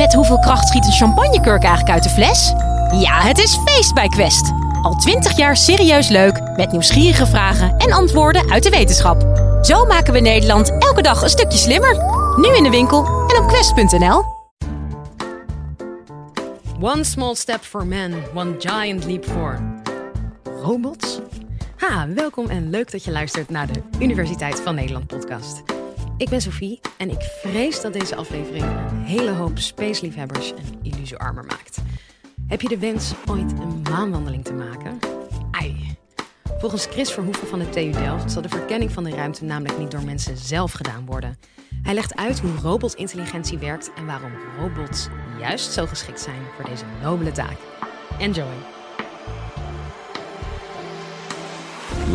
Met hoeveel kracht schiet een champagnekurk eigenlijk uit de fles? Ja, het is feest bij Quest. Al twintig jaar serieus leuk, met nieuwsgierige vragen en antwoorden uit de wetenschap. Zo maken we Nederland elke dag een stukje slimmer. Nu in de winkel en op quest.nl. One small step for man, one giant leap for robots. Ha, welkom en leuk dat je luistert naar de Universiteit van Nederland podcast. Ik ben Sophie en ik vrees dat deze aflevering een hele hoop spaceliefhebbers en illusiearmer maakt. Heb je de wens ooit een maanwandeling te maken? Ai. Volgens Chris Verhoeven van de TU Delft zal de verkenning van de ruimte namelijk niet door mensen zelf gedaan worden. Hij legt uit hoe robotintelligentie werkt en waarom robots juist zo geschikt zijn voor deze nobele taak. Enjoy!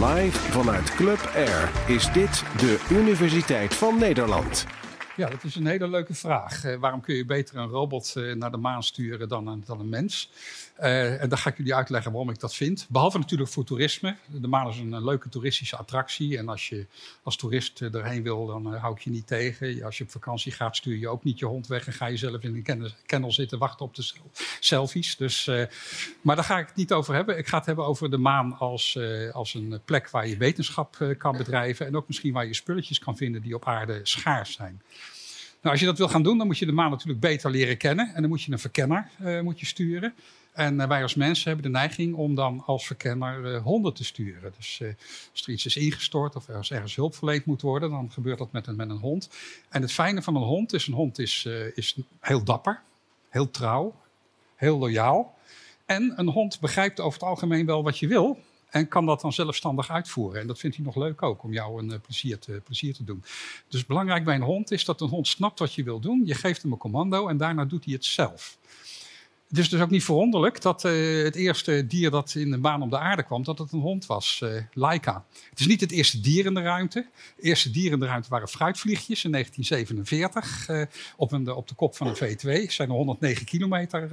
Live vanuit Club Air is dit de Universiteit van Nederland. Ja, dat is een hele leuke vraag. Eh, waarom kun je beter een robot eh, naar de maan sturen dan een, dan een mens? Uh, en dan ga ik jullie uitleggen waarom ik dat vind. Behalve natuurlijk voor toerisme. De maan is een, een leuke toeristische attractie. En als je als toerist erheen wil, dan hou ik je niet tegen. Als je op vakantie gaat, stuur je ook niet je hond weg. En ga je zelf in een kennel zitten wachten op de selfies. Dus, maar daar ga ik het niet over hebben. Ik ga het hebben over de maan als, als een plek waar je wetenschap kan bedrijven. En ook misschien waar je spulletjes kan vinden die op aarde schaars zijn. Nou, als je dat wil gaan doen, dan moet je de maan natuurlijk beter leren kennen. En dan moet je een verkenner uh, moet je sturen. En uh, wij als mensen hebben de neiging om dan als verkenner uh, honden te sturen. Dus als er iets is ingestort of er ergens hulp verleend moet worden, dan gebeurt dat met een, met een hond. En het fijne van een hond is, een hond is, is heel dapper, heel trouw, heel loyaal. En een hond begrijpt over het algemeen wel wat je wil. En kan dat dan zelfstandig uitvoeren. En dat vindt hij nog leuk ook, om jou een uh, plezier, te, plezier te doen. Dus belangrijk bij een hond is dat een hond snapt wat je wil doen. Je geeft hem een commando en daarna doet hij het zelf. Het is dus ook niet verwonderlijk dat uh, het eerste dier dat in de baan op de aarde kwam, dat het een hond was, uh, Laika. Het is niet het eerste dier in de ruimte. Het eerste dier in de ruimte waren fruitvliegjes in 1947. Uh, op, een, op de kop van een V2 zijn er 109 kilometer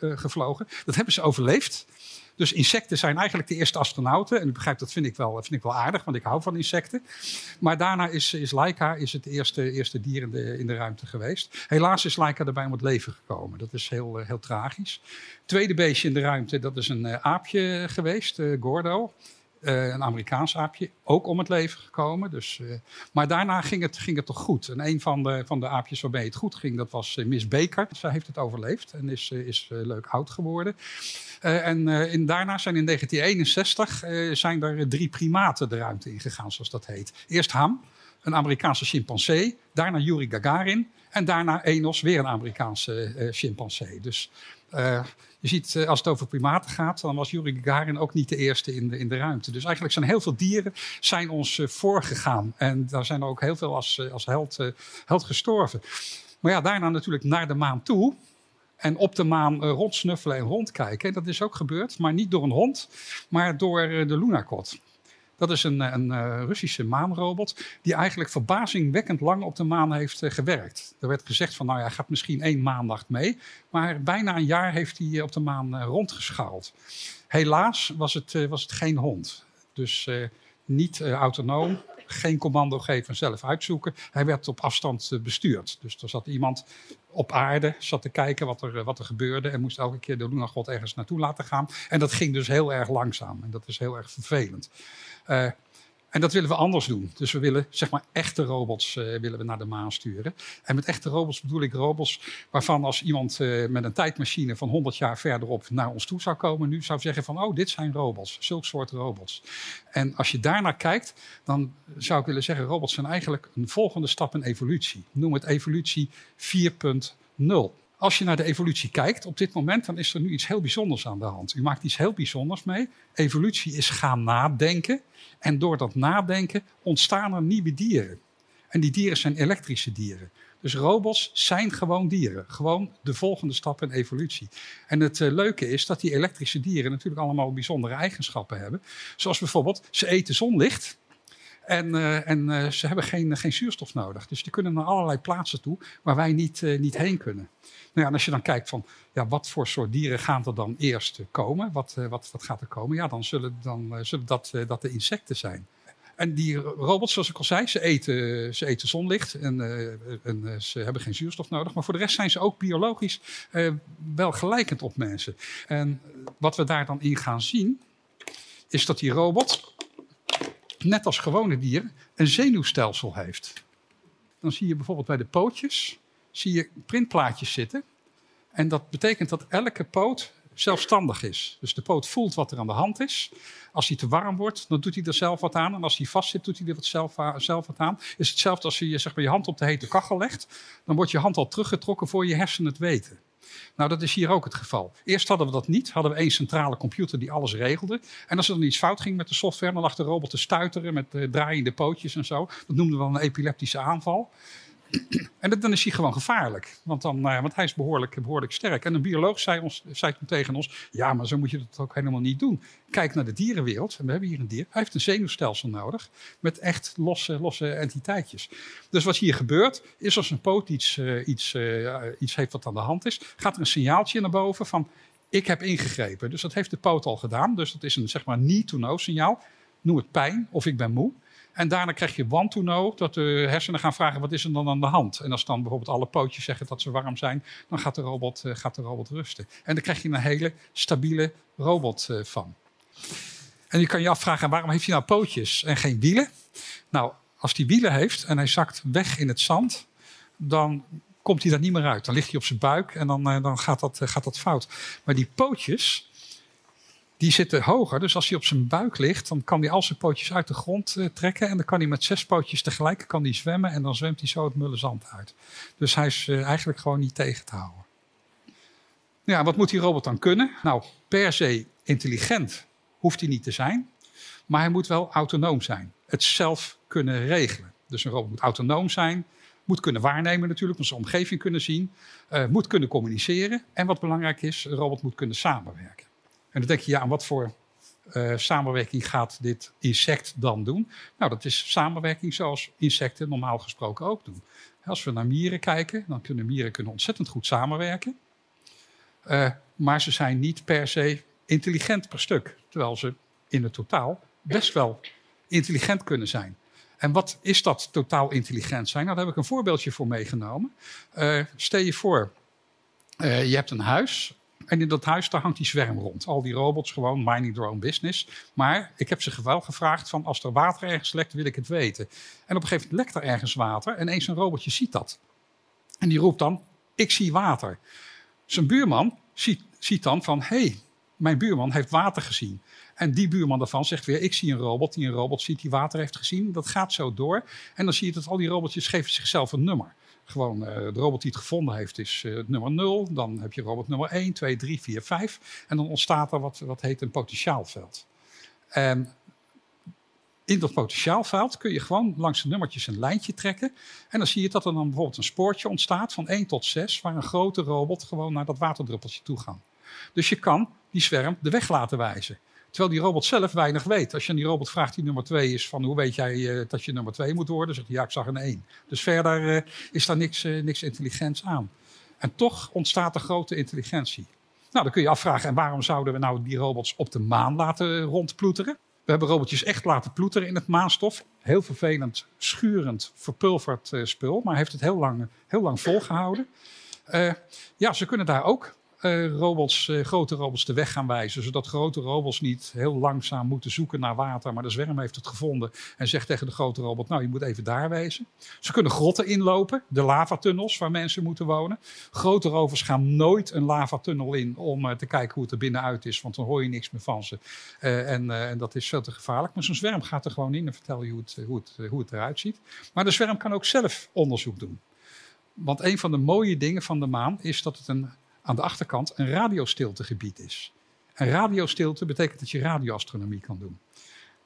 gevlogen. Dat hebben ze overleefd. Dus insecten zijn eigenlijk de eerste astronauten. En u begrijpt, dat vind ik wel, vind ik wel aardig, want ik hou van insecten. Maar daarna is, is Laika is het eerste, eerste dier in de, in de ruimte geweest. Helaas is Laika erbij om het leven gekomen. Dat is heel, heel tragisch. Tweede beestje in de ruimte, dat is een aapje geweest, Gordo. Uh, een Amerikaans aapje, ook om het leven gekomen. Dus, maar daarna ging het, ging het toch goed. En een van de, van de aapjes waarbij het goed ging, dat was Miss Baker. Zij heeft het overleefd en is, is leuk oud geworden. En in, daarna zijn in 1961 zijn er drie primaten de ruimte ingegaan, zoals dat heet. Eerst Ham, een Amerikaanse chimpansee. Daarna Yuri Gagarin. En daarna Enos, weer een Amerikaanse chimpansee. Dus je ziet, eh, als het over primaten gaat, dan was Yuri Gagarin ook niet de eerste in de, in de ruimte. Dus eigenlijk zijn heel veel dieren zijn ons eh, voorgegaan. En daar zijn er ook heel veel als, eh, als held, held gestorven. Maar ja, daarna natuurlijk naar de maan toe. En op de maan rondsnuffelen en rondkijken. Dat is ook gebeurd, maar niet door een hond, maar door de Lunakot. Dat is een, een uh, Russische maanrobot die eigenlijk verbazingwekkend lang op de maan heeft gewerkt. Er werd gezegd van, nou ja, gaat misschien één maandag mee. Maar bijna een jaar heeft hij op de maan rondgeschaald. Helaas was het, was het geen hond. Dus niet autonoom, geen commando geven en zelf uitzoeken. Hij werd op afstand bestuurd. Dus er zat iemand op aarde, zat te kijken wat er, wat er gebeurde. En moest elke keer de Lunagod ergens naartoe laten gaan. En dat ging dus heel erg langzaam. En dat is heel erg vervelend. Uh, en dat willen we anders doen. Dus we willen zeg maar echte robots uh, willen we naar de maan sturen. En met echte robots bedoel ik robots waarvan als iemand uh, met een tijdmachine van 100 jaar verderop naar ons toe zou komen, nu zou zeggen van oh, dit zijn robots, zulk soort robots. En als je daarnaar kijkt, dan zou ik willen zeggen, robots zijn eigenlijk een volgende stap in evolutie. Noem het evolutie 4.0. Als je naar de evolutie kijkt op dit moment, dan is er nu iets heel bijzonders aan de hand. U maakt iets heel bijzonders mee. Evolutie is gaan nadenken. En door dat nadenken ontstaan er nieuwe dieren. En die dieren zijn elektrische dieren. Dus robots zijn gewoon dieren. Gewoon de volgende stap in evolutie. En het uh, leuke is dat die elektrische dieren natuurlijk allemaal bijzondere eigenschappen hebben. Zoals bijvoorbeeld, ze eten zonlicht. En, uh, en uh, ze hebben geen, geen zuurstof nodig. Dus die kunnen naar allerlei plaatsen toe waar wij niet, niet heen kunnen. Nou ja, en als je dan kijkt van ja, wat voor soort dieren gaan er dan eerst komen, wat, wat, gaat er komen, ja, dan zullen, dan, dat, dat de insecten zijn. En die robots, zoals ik al zei, ze eten, ze eten zonlicht en, en ze hebben geen zuurstof nodig. Maar voor de rest zijn ze ook biologisch wel gelijkend op mensen. En wat we daar dan in gaan zien, is dat die robot, net als gewone dieren, een zenuwstelsel heeft. Dan zie je bijvoorbeeld bij de pootjes, zie je printplaatjes zitten. En dat betekent dat elke poot zelfstandig is. Dus de poot voelt wat er aan de hand is. Als hij te warm wordt, dan doet hij er zelf wat aan. En als hij vast zit, doet hij er wat zelf, zelf wat aan. Is hetzelfde als je zeg maar, je hand op de hete kachel legt. Dan wordt je hand al teruggetrokken voor je hersenen het weten. Nou, dat is hier ook het geval. Eerst hadden we dat niet. Hadden we één centrale computer die alles regelde. En als er dan iets fout ging met de software, dan lag de robot te stuiteren met uh, draaiende pootjes en zo. Dat noemden we dan een epileptische aanval. En dan is hij gewoon gevaarlijk. Want, dan, uh, want hij is behoorlijk, behoorlijk sterk. En een bioloog zei, ons, zei toen tegen ons: Ja, maar zo moet je dat ook helemaal niet doen. Kijk naar de dierenwereld. En we hebben hier een dier. Hij heeft een zenuwstelsel nodig. Met echt losse, losse entiteitjes. Dus wat hier gebeurt, is als een poot iets, uh, iets, uh, iets heeft wat aan de hand is, gaat er een signaaltje naar boven van. Ik heb ingegrepen. Dus dat heeft de poot al gedaan. Dus dat is een zeg maar need-to-know signaal. Noem het pijn of ik ben moe. En daarna krijg je want to know, dat de hersenen gaan vragen wat is er dan aan de hand. En als dan bijvoorbeeld alle pootjes zeggen dat ze warm zijn, dan gaat de robot, uh, gaat de robot rusten. En dan krijg je een hele stabiele robot uh, van. En je kan je afvragen, waarom heeft hij nou pootjes en geen wielen? Nou, als hij wielen heeft en hij zakt weg in het zand, dan komt hij daar niet meer uit. Dan ligt hij op zijn buik en dan, uh, dan gaat, dat, gaat dat fout. Maar die pootjes, die zitten hoger. Dus als hij op zijn buik ligt, dan kan hij al zijn pootjes uit de grond uh, trekken. En dan kan hij met zes pootjes tegelijk kan hij zwemmen. En dan zwemt hij zo het mulle zand uit. Dus hij is uh, eigenlijk gewoon niet tegen te houden. Ja, wat moet die robot dan kunnen? Nou, per se intelligent hoeft hij niet te zijn. Maar hij moet wel autonoom zijn. Het zelf kunnen regelen. Dus een robot moet autonoom zijn. Moet kunnen waarnemen natuurlijk, moet zijn omgeving kunnen zien. Uh, moet kunnen communiceren. En wat belangrijk is, een robot moet kunnen samenwerken. En dan denk je, ja, aan wat voor uh, samenwerking gaat dit insect dan doen? Nou, dat is samenwerking zoals insecten normaal gesproken ook doen. Als we naar mieren kijken, dan kunnen mieren kunnen ontzettend goed samenwerken. Uh, maar ze zijn niet per se intelligent per stuk. Terwijl ze in het totaal best wel intelligent kunnen zijn. En wat is dat totaal intelligent zijn? Nou, daar heb ik een voorbeeldje voor meegenomen. Uh, stel je voor, je hebt een huis en in dat huis daar hangt die zwerm rond. Al die robots gewoon minding their own business. Maar ik heb ze wel gevraagd van als er water ergens lekt, wil ik het weten. En op een gegeven moment lekt er ergens water en eens een robotje ziet dat. En die roept dan, ik zie water. Zijn buurman ziet, ziet dan van, hé, hey, mijn buurman heeft water gezien. En die buurman daarvan zegt weer, ik zie een robot die een robot ziet die water heeft gezien. Dat gaat zo door. En dan zie je dat al die robotjes geven zichzelf een nummer. Gewoon uh, de robot die het gevonden heeft is uh, nummer 0. Dan heb je robot nummer 1, 2, 3, 4, 5. En dan ontstaat er wat, wat heet een potentiaalveld. En in dat potentiaalveld kun je gewoon langs de nummertjes een lijntje trekken. En dan zie je dat er dan bijvoorbeeld een spoortje ontstaat van 1 tot 6, waar een grote robot gewoon naar dat waterdruppeltje toe gaat. Dus je kan die zwerm de weg laten wijzen. Terwijl die robot zelf weinig weet. Als je aan die robot vraagt die nummer 2 is van hoe weet jij uh, dat je nummer 2 moet worden, zegt hij ja, ik zag een 1. Dus verder uh, is daar niks, uh, niks intelligents aan. En toch ontstaat er grote intelligentie. Nou, dan kun je afvragen, en waarom zouden we nou die robots op de maan laten rondploeteren? We hebben robotjes echt laten ploeteren in het maanstof. Heel vervelend, schurend, verpulverd spul, maar heeft het heel lang, heel lang volgehouden. ja, ze kunnen daar ook robots, uh, grote robots de weg gaan wijzen. Zodat grote robots niet heel langzaam moeten zoeken naar water. Maar de zwerm heeft het gevonden en zegt tegen de grote robot: Nou, je moet even daar wezen. Ze kunnen grotten inlopen, de lavatunnels waar mensen moeten wonen. Grote rovers gaan nooit een lavatunnel in om uh, te kijken hoe het er binnenuit is. Want dan hoor je niks meer van ze. En, en, dat is veel te gevaarlijk. Maar zo'n zwerm gaat er gewoon in en vertelt je hoe het, hoe, het, hoe het eruit ziet. Maar de zwerm kan ook zelf onderzoek doen. Want een van de mooie dingen van de maan is dat het een aan de achterkant een radiostiltegebied is. En radiostilte betekent dat je radioastronomie kan doen.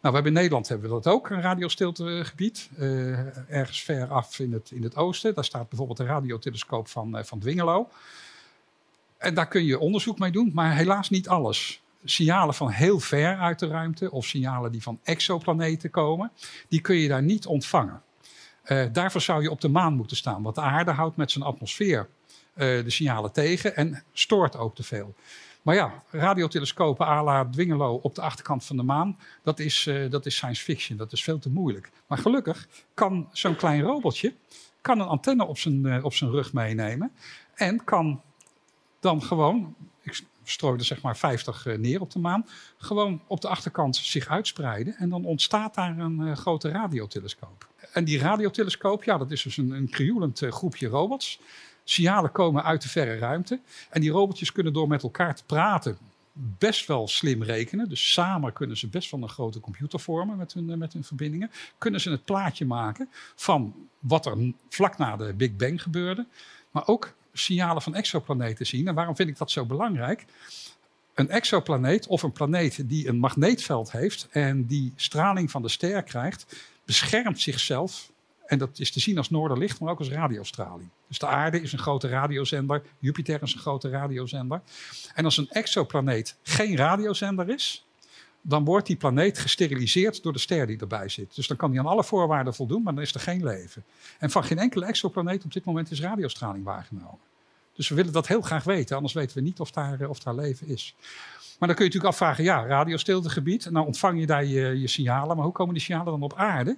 Nou, we hebben in Nederland hebben we dat ook, een radiostiltegebied. Uh, ergens ver af in het, in het oosten. Daar staat bijvoorbeeld de radiotelescoop van, uh, van Dwingelo. En daar kun je onderzoek mee doen, maar helaas niet alles. Signalen van heel ver uit de ruimte of signalen die van exoplaneten komen, die kun je daar niet ontvangen. Uh, daarvoor zou je op de maan moeten staan, want de aarde houdt met zijn atmosfeer de signalen tegen en stoort ook te veel. Maar ja, radiotelescopen à la Dwingelo op de achterkant van de maan, dat is, uh, dat is science fiction. Dat is veel te moeilijk. Maar gelukkig kan zo'n klein robotje kan een antenne op zijn, uh, op zijn rug meenemen. En kan dan gewoon, ik strooi er zeg maar 50 uh, neer op de maan, gewoon op de achterkant zich uitspreiden. En dan ontstaat daar een grote radiotelescoop. En die radiotelescoop, ja, dat is dus een, een krioelend groepje robots. Signalen komen uit de verre ruimte. En die robotjes kunnen door met elkaar te praten best wel slim rekenen. Dus samen kunnen ze best wel een grote computer vormen met hun, met hun verbindingen. Kunnen ze het plaatje maken van wat er vlak na de Big Bang gebeurde. Maar ook signalen van exoplaneten zien. En waarom vind ik dat zo belangrijk? Een exoplaneet of een planeet die een magneetveld heeft en die straling van de ster krijgt, beschermt zichzelf en dat is te zien als noorderlicht, maar ook als radiostraling. Dus de aarde is een grote radiozender, Jupiter is een grote radiozender. En als een exoplaneet geen radiozender is, dan wordt die planeet gesteriliseerd door de ster die erbij zit. Dus dan kan die aan alle voorwaarden voldoen, maar dan is er geen leven. En van geen enkele exoplaneet op dit moment is radiostraling waargenomen. Dus we willen dat heel graag weten, anders weten we niet of daar, of daar leven is. Maar dan kun je natuurlijk afvragen, ja, radiostiltegebied, nou ontvang je daar je signalen, maar hoe komen die signalen dan op aarde?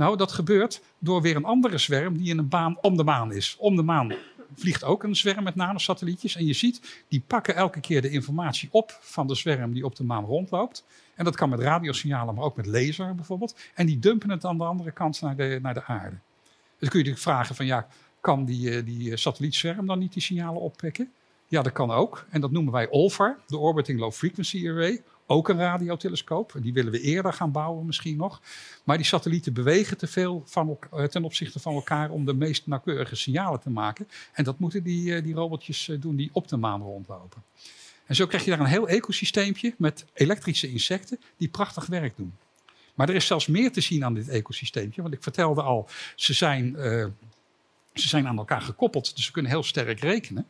Nou, dat gebeurt door weer een andere zwerm die in een baan om de maan is. Om de maan vliegt ook een zwerm met nanosatellietjes. En je ziet, die pakken elke keer de informatie op van de zwerm die op de maan rondloopt. En dat kan met radiosignalen, maar ook met laser bijvoorbeeld. En die dumpen het aan de andere kant naar de, naar de aarde. Dus kun je natuurlijk vragen van ja, kan die, eh, die satellietzwerm dan niet die signalen oppikken? Ja, dat kan ook. En dat noemen wij OLFAR, de Orbiting Low Frequency Array. Ook een radiotelescoop. Die willen we eerder gaan bouwen misschien nog. Maar die satellieten bewegen te veel van, eh, ten opzichte van elkaar om de meest nauwkeurige signalen te maken. En dat moeten die, eh, die robotjes eh, doen die op de maan rondlopen. En zo krijg je daar een heel ecosysteempje met elektrische insecten die prachtig werk doen. Maar er is zelfs meer te zien aan dit ecosysteempje. Want ik vertelde al, ze zijn, ze zijn aan elkaar gekoppeld. Dus ze kunnen heel sterk rekenen.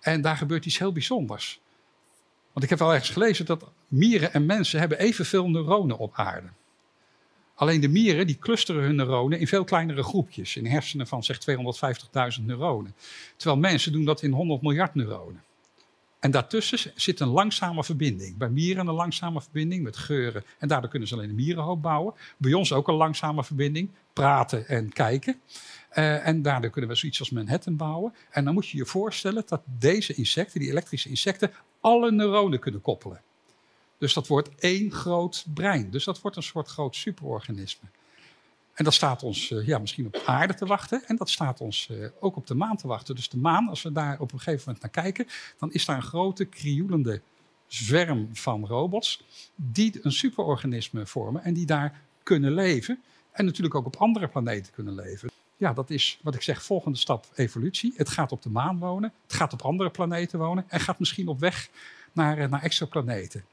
En daar gebeurt iets heel bijzonders. Want ik heb wel ergens gelezen dat mieren en mensen hebben evenveel neuronen op aarde. Alleen de mieren die clusteren hun neuronen in veel kleinere groepjes. In hersenen van zeg 250.000 neuronen. Terwijl mensen doen dat in 100 miljard neuronen. En daartussen zit een langzame verbinding. Bij mieren een langzame verbinding met geuren. En daardoor kunnen ze alleen een mierenhoop bouwen. Bij ons ook een langzame verbinding. Praten en kijken. Uh, en daardoor kunnen we zoiets als Manhattan bouwen. En dan moet je je voorstellen dat deze insecten, die elektrische insecten, alle neuronen kunnen koppelen. Dus dat wordt één groot brein. Dus dat wordt een soort groot superorganisme. En dat staat ons uh, ja, misschien op aarde te wachten. En dat staat ons uh, ook op de maan te wachten. Dus de maan, als we daar op een gegeven moment naar kijken, dan is daar een grote krioelende zwerm van robots. die een superorganisme vormen en die daar kunnen leven. En natuurlijk ook op andere planeten kunnen leven. Ja, dat is wat ik zeg, volgende stap evolutie. Het gaat op de maan wonen, het gaat op andere planeten wonen en gaat misschien op weg naar, eh, naar exoplaneten.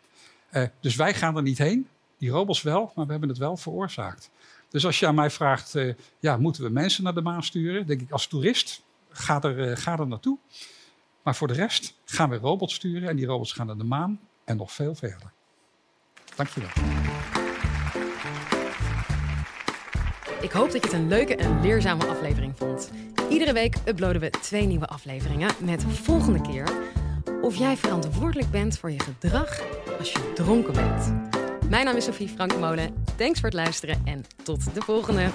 Dus wij gaan er niet heen, die robots wel, maar we hebben het wel veroorzaakt. Dus als je aan mij vraagt, uh, ja, moeten we mensen naar de maan sturen? Denk ik als toerist, ga er, ga er naartoe. Maar voor de rest gaan we robots sturen en die robots gaan naar de maan en nog veel verder. Dankjewel. Ik hoop dat je het een leuke en leerzame aflevering vond. Iedere week uploaden we twee nieuwe afleveringen met volgende keer of jij verantwoordelijk bent voor je gedrag als je dronken bent. Mijn naam is Sophie Frankemolen. Thanks voor het luisteren en tot de volgende.